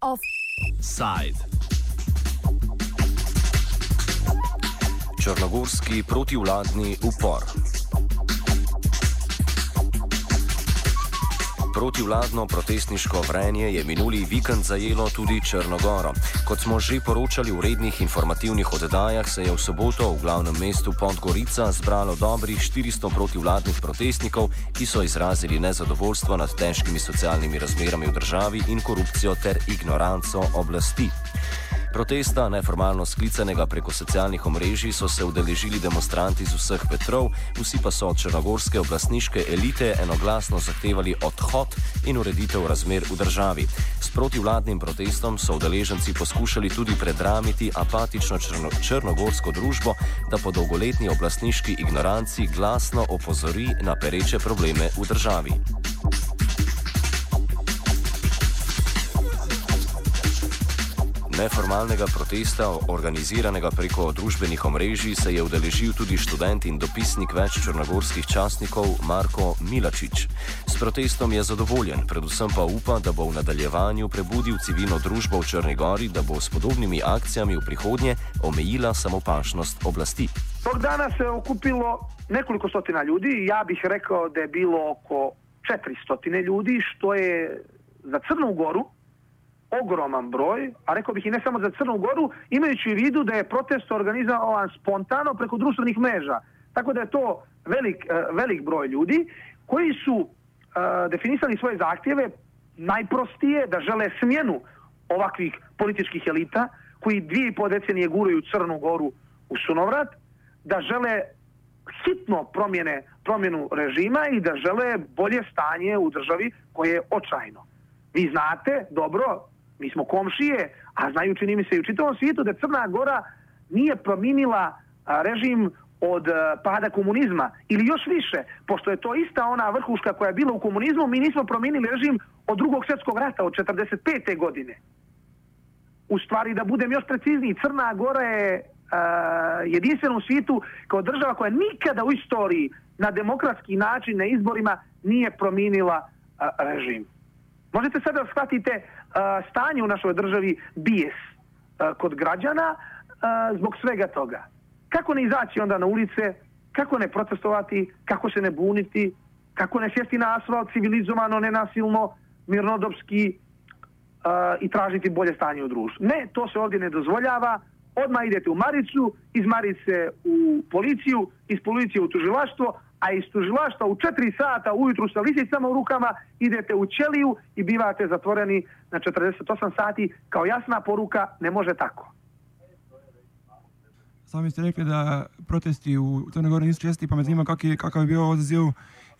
Offside. Črnogorski protivladni upor. Protivladno protestniško vrenje je minuli vikend zajelo tudi Črnogoro. Kot smo že poročali v rednih informativnih oddajah, se je v soboto v glavnem mestu Podgorica zbralo dobrih 400 protivladnih protestnikov, ki so izrazili nezadovoljstvo nad težkimi socialnimi razmerami v državi in korupcijo ter ignoranco oblasti. Protesta, neformalno sklicanega preko socialnih omrežij, so se udeležili demonstranti z vseh vetrov, vsi pa so od črnogorske oblastniške elite enoglasno zahtevali odhod in ureditev razmer v državi. S protivladnim protestom so udeleženci poskušali tudi predramiti apatično črno črnogorsko družbo, da po dolgoletni oblastniški ignoranci glasno opozori na pereče probleme v državi. Neformalnega protesta, organiziranega preko družbenih omrežij, se je udeležil tudi študent in dopisnik več črnogorskih časnikov Marko Milačič. S protestom je zadovoljen, predvsem pa upa, da bo v nadaljevanju prebudil civilno družbo v Črni Gori, da bo s podobnimi akcijami v prihodnje omejila samopašnost oblasti. Tog dana se okupilo nekoliko stotina ljudi, ja bih rekao da je bilo oko 400 ljudi, što je za Crnu Goru ogroman broj, a rekao bih i ne samo za Crnu Goru, imajući u vidu da je protest organizovan spontano preko društvenih mreža. Tako da je to velik, e, velik broj ljudi koji su e, definisali svoje zahtjeve najprostije da žele smjenu ovakvih političkih elita koji dvije i pol decenije guraju Crnu Goru u sunovrat, da žele hitno promjene, promjenu režima i da žele bolje stanje u državi koje je očajno. Vi znate dobro, mi smo komšije, a znaju čini mi se i u čitavom svijetu da Crna Gora nije promijenila režim od pada komunizma ili još više, pošto je to ista ona vrhuška koja je bila u komunizmu, mi nismo promijenili režim od drugog svjetskog rata, od 45. godine. U stvari, da budem još precizniji, Crna Gora je jedinstvena u svijetu kao država koja nikada u istoriji na demokratski način na izborima nije promijenila režim. Možete sada da shvatite stanje u našoj državi bijes kod građana zbog svega toga. Kako ne izaći onda na ulice, kako ne protestovati, kako se ne buniti, kako ne sjesti na asfalt civilizovano, nenasilno, mirnodopski i tražiti bolje stanje u društvu. Ne, to se ovdje ne dozvoljava. Odmah idete u Maricu, iz Marice u policiju, iz policije u tužilaštvo, a iz tužilaštva u četiri sata ujutru sa lisicama u rukama idete u ćeliju i bivate zatvoreni na 48 sati kao jasna poruka ne može tako. Sami ste rekli da protesti u Crnoj Gori nisu česti, pa me zanima kakav je bio odziv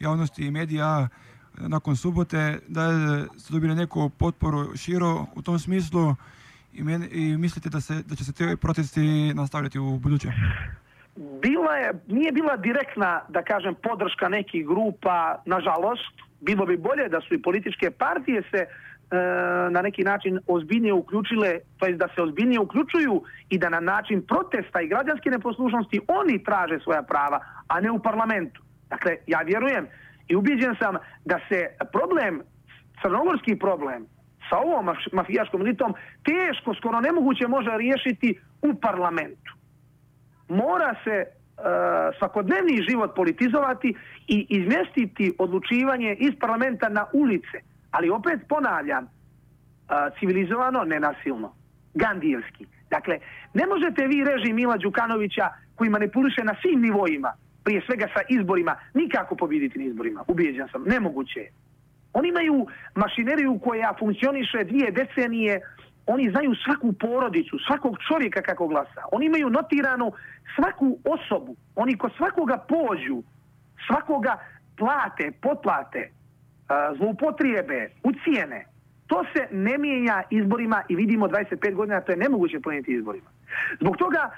javnosti i medija nakon subote, da ste dobili neku potporu širo u tom smislu i, i mislite da, se, da će se te protesti nastavljati u buduće? Bila je, nije bila direktna, da kažem, podrška nekih grupa, nažalost, bilo bi bolje da su i političke partije se e, na neki način ozbiljnije uključile, to jest da se ozbiljnije uključuju i da na način protesta i građanske neposlušnosti oni traže svoja prava, a ne u parlamentu. Dakle, ja vjerujem i ubiđen sam da se problem, crnogorski problem, sa ovom mafijaškom elitom teško, skoro nemoguće može riješiti u parlamentu mora se e, svakodnevni život politizovati i izmjestiti odlučivanje iz parlamenta na ulice. Ali opet ponavljam, e, civilizovano, nenasilno, gandijevski. Dakle, ne možete vi režim Mila Đukanovića koji manipuliše na svim nivoima, prije svega sa izborima, nikako pobjediti na izborima. Ubijeđen sam. Nemoguće je. Oni imaju mašineriju koja funkcioniše dvije decenije, oni znaju svaku porodicu, svakog čovjeka kako glasa. Oni imaju notiranu svaku osobu. Oni ko svakoga pođu, svakoga plate, potplate, zloupotrijebe, ucijene. To se ne mijenja izborima i vidimo 25 godina, to je nemoguće promijeniti izborima. Zbog toga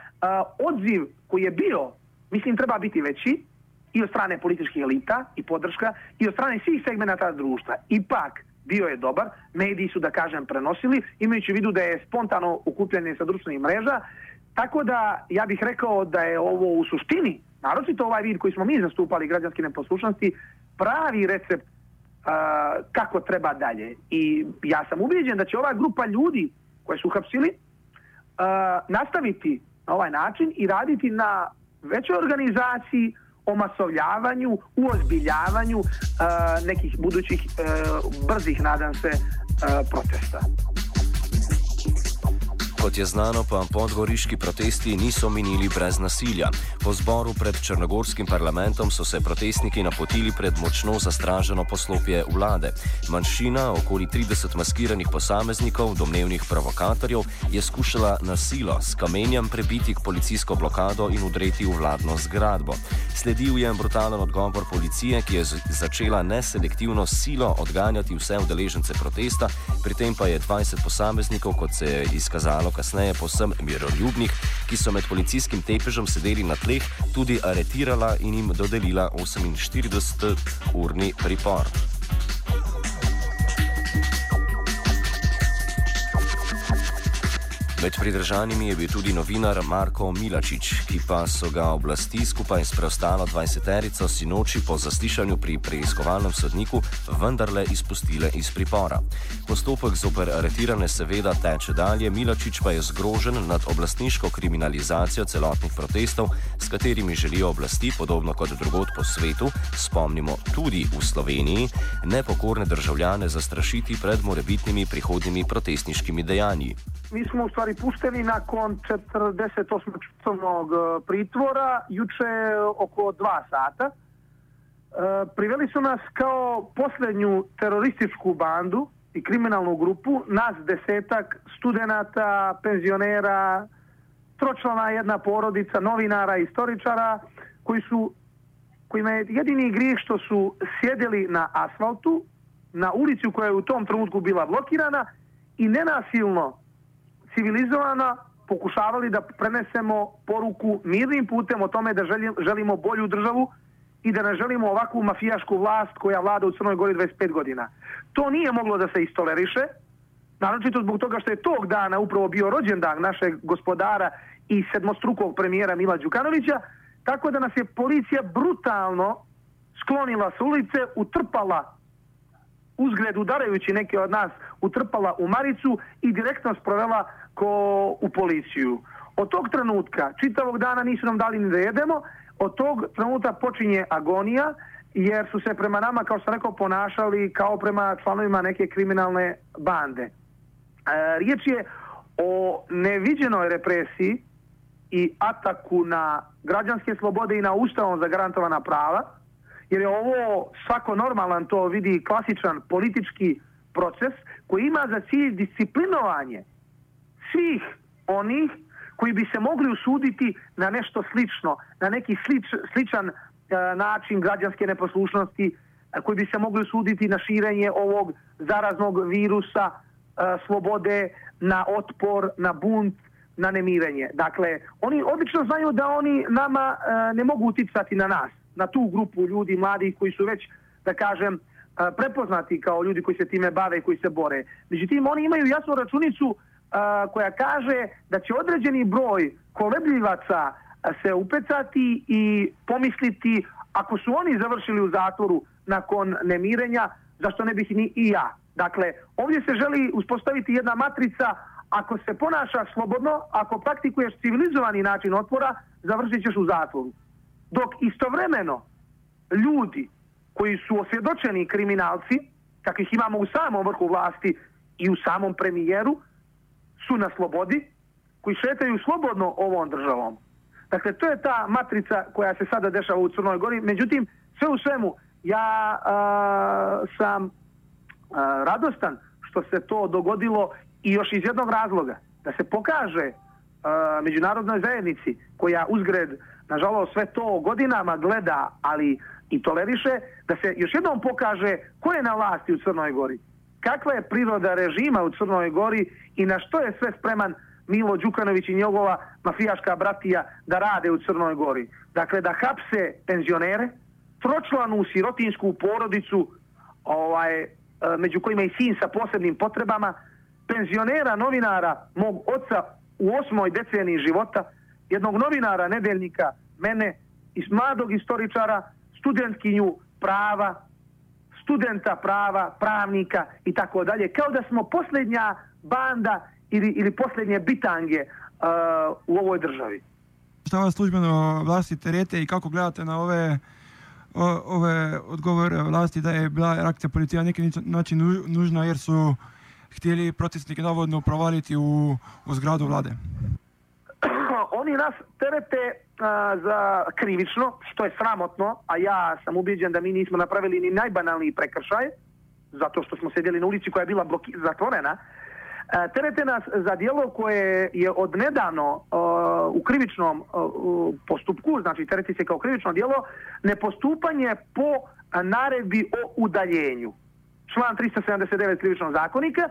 odziv koji je bio, mislim, treba biti veći i od strane političkih elita i podrška i od strane svih segmenata društva. Ipak, bio je dobar, mediji su da kažem prenosili, imajući vidu da je spontano ukupljanje sa društvenih mreža, tako da ja bih rekao da je ovo u suštini naročito ovaj vid koji smo mi zastupali građanske neposlušnosti, pravi recept kako treba dalje. I ja sam ubijeđen da će ova grupa ljudi koje su hapsili nastaviti na ovaj način i raditi na većoj organizaciji, omasovljavanju, uozbiljavanju nekih budućih brzih, nadam se, protesta. Kot je znano, pa podgoriški protesti niso minili brez nasilja. Po zboru pred črnogorskim parlamentom so se protestniki napotili pred močno zastraženo poslopje vlade. Manjšina, okoli 30 maskiranih posameznikov, domnevnih provokatorjev, je skušala na silo s kamenjem prebiti policijsko blokado in udreti v vladno zgradbo. Sledil je brutalen odgovor policije, ki je začela neselektivno silo odganjati vse udeležence protesta, pri tem pa je 20 posameznikov, kot se je izkazalo, kasneje posem miroljubnih, ki so med policijskim tepežem sedeli na tleh, tudi aretirala in jim dodelila 48-urni pripor. Med pridržanimi je bil tudi novinar Marko Milačič, ki pa so ga oblasti skupaj s preostalo 20-terico sinoči po zaslišanju pri preiskovalnem sodniku vendarle izpustile iz pripora. Postopek zoper aretirane seveda teče dalje, Milačič pa je zgrožen nad oblastniško kriminalizacijo celotnih protestov, s katerimi želijo oblasti, podobno kot drugod po svetu, spomnimo tudi v Sloveniji, nepokorne državljane zastrašiti pred morebitnimi prihodnimi protestniškimi dejanji. Mi smo u stvari pušteni nakon 48-časovnog e, pritvora, juče oko dva sata. E, priveli su nas kao posljednju terorističku bandu i kriminalnu grupu, nas desetak studenata, penzionera, tročlana jedna porodica, novinara, istoričara, koji su, kojima je jedini grijeh što su sjedili na asfaltu, na ulici koja je u tom trenutku bila blokirana i nenasilno civilizovana pokušavali da prenesemo poruku mirnim putem o tome da želimo bolju državu i da ne želimo ovakvu mafijašku vlast koja vlada u Crnoj Gori 25 godina. To nije moglo da se istoleriše, naročito zbog toga što je tog dana upravo bio rođendan našeg gospodara i sedmostrukog premijera Mila Đukanovića, tako da nas je policija brutalno sklonila s ulice, utrpala uzgled udarajući neke od nas, utrpala u Maricu i direktno sprovela ko u policiju. Od tog trenutka, čitavog dana nisu nam dali ni da jedemo, od tog trenutka počinje agonija, jer su se prema nama, kao sam rekao, ponašali kao prema članovima neke kriminalne bande. E, riječ je o neviđenoj represiji i ataku na građanske slobode i na ustavom zagarantovana prava, jer je ovo svako normalan to vidi klasičan politički proces koji ima za cilj disciplinovanje svih onih koji bi se mogli usuditi na nešto slično, na neki sličan e, način građanske neposlušnosti, e, koji bi se mogli usuditi na širenje ovog zaraznog virusa, e, slobode, na otpor, na bunt, na nemirenje. Dakle, oni obično znaju da oni nama ne mogu uticati na nas, na tu grupu ljudi mladih koji su već, da kažem, prepoznati kao ljudi koji se time bave i koji se bore. Međutim, oni imaju jasnu računicu koja kaže da će određeni broj kolebljivaca se upecati i pomisliti ako su oni završili u zatvoru nakon nemirenja, zašto ne bih ni i ja. Dakle, ovdje se želi uspostaviti jedna matrica ako se ponaša slobodno, ako praktikuješ civilizovani način otpora, završit ćeš u zatvoru. Dok istovremeno ljudi koji su osvjedočeni kriminalci, kakvih imamo u samom vrhu vlasti i u samom premijeru, su na slobodi, koji šetaju slobodno ovom državom. Dakle, to je ta matrica koja se sada dešava u Crnoj Gori. Međutim, sve u svemu, ja sam radostan što se to dogodilo i još iz jednog razloga. Da se pokaže međunarodnoj zajednici koja uzgred, nažalost, sve to godinama gleda, ali i toleriše, da se još jednom pokaže ko je na vlasti u Crnoj Gori kakva je priroda režima u Crnoj Gori i na što je sve spreman Milo Đukanović i njegova mafijaška bratija da rade u Crnoj Gori. Dakle, da hapse penzionere, tročlanu sirotinsku porodicu, ovaj, e, među kojima i sin sa posebnim potrebama, penzionera, novinara, mog oca u osmoj deceniji života, jednog novinara, nedeljnika, mene iz mladog istoričara, studentkinju prava, studenta prava, pravnika i tako dalje. Kao da smo posljednja banda ili, ili posljednje bitange uh, u ovoj državi. Šta vas službeno vlasti terete i kako gledate na ove, o, ove odgovore vlasti da je bila reakcija policije na neki način nužna jer su htjeli protestnike navodno provaliti u, u zgradu vlade? Oni nas terete za krivično, što je sramotno, a ja sam ubiđen da mi nismo napravili ni najbanalniji prekršaj, zato što smo sjedili na ulici koja je bila bloki, zatvorena, terete nas za dijelo koje je odnedavno a, u krivičnom postupku, znači tereti se kao krivično dijelo, nepostupanje po naredbi o udaljenju. Član 379 krivičnog zakonika,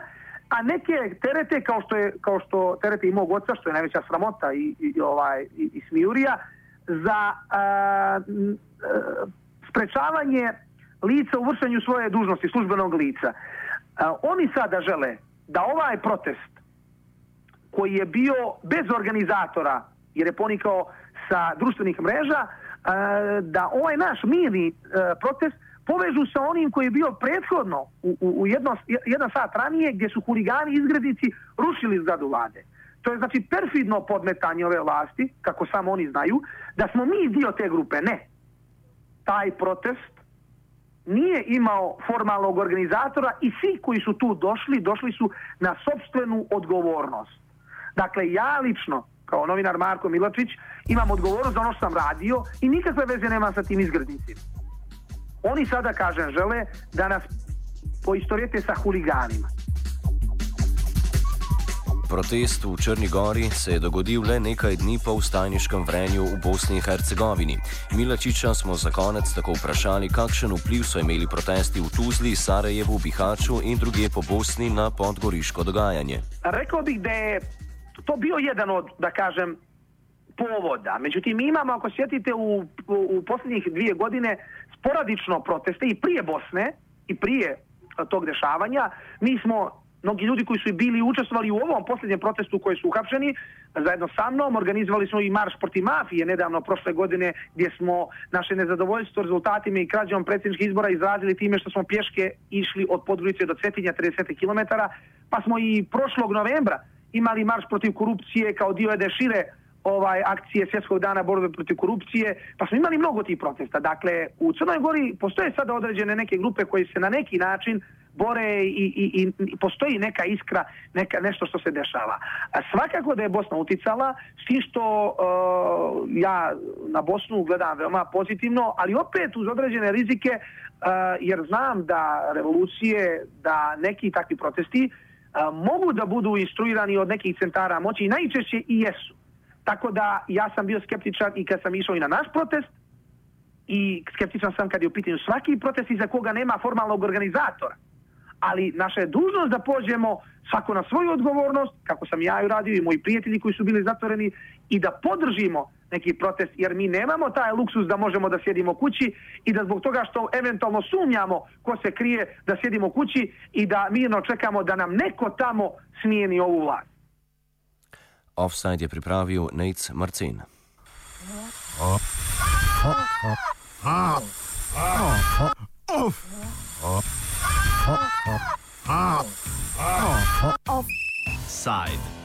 a neke terete kao što je kao što terete i mog oca što je najveća sramota i, i ovaj i, i smijurija za a, a, sprečavanje lica u vršenju svoje dužnosti službenog lica. A, oni sada žele da ovaj protest koji je bio bez organizatora jer je ponikao sa društvenih mreža da ovaj naš mirni protest povežu sa onim koji je bio prethodno u, u, u jedno, jedan sat ranije gdje su huligani izgrednici rušili zgradu vlade. To je znači perfidno podmetanje ove vlasti, kako samo oni znaju, da smo mi dio te grupe. Ne. Taj protest nije imao formalnog organizatora i svi koji su tu došli, došli su na sobstvenu odgovornost. Dakle, ja lično, kao novinar Marko Miločić, imam odgovornost za ono što sam radio i nikakve veze nema sa tim izgrednicima. Oni sada, kažem, žele da nas poistorijete sa huliganima. Protest v Črni Gori se je dogodil le nekaj dni po vstajniškem vrenju v Bosni in Hercegovini. Milačiča smo za konec tako vprašali, kakšen vpliv so imeli protesti v Tuzli, Sarajevu, Bihaču in druge po Bosni na podgoriško dogajanje. Rekao bih da je to bio jedan od, da kažem, povoda. Međutim, imamo, ako sjetite, u, u posljednjih dvije godine sporadično proteste i prije Bosne i prije tog dešavanja. Mi smo, mnogi ljudi koji su bili učestvovali u ovom posljednjem protestu koji su uhapšeni, zajedno sa mnom organizovali smo i marš protiv mafije nedavno prošle godine gdje smo naše nezadovoljstvo rezultatima i krađom predsjedničkih izbora izrazili time što smo pješke išli od Podgorice do Cetinja 30 km, pa smo i prošlog novembra imali marš protiv korupcije kao dio jedne šire ovaj akcije Svjetskog dana borbe protiv korupcije, pa smo imali mnogo tih protesta. Dakle, u Crnoj Gori postoje sada određene neke grupe koji se na neki način bore i, i, i postoji neka iskra, neka, nešto što se dešava. A svakako da je Bosna uticala, s tim što uh, ja na Bosnu gledam veoma pozitivno, ali opet uz određene rizike, uh, jer znam da revolucije, da neki takvi protesti uh, mogu da budu instruirani od nekih centara moći i najčešće i jesu. Tako da ja sam bio skeptičan i kad sam išao i na naš protest i skeptičan sam kad je u pitanju svaki protest iza koga nema formalnog organizatora. Ali naša je dužnost da pođemo svako na svoju odgovornost, kako sam ja i radio i moji prijatelji koji su bili zatvoreni, i da podržimo neki protest, jer mi nemamo taj luksus da možemo da sjedimo kući i da zbog toga što eventualno sumnjamo ko se krije da sjedimo kući i da mirno čekamo da nam neko tamo smijeni ovu vlast. Offside je pripravil Nec Marcin. Offside.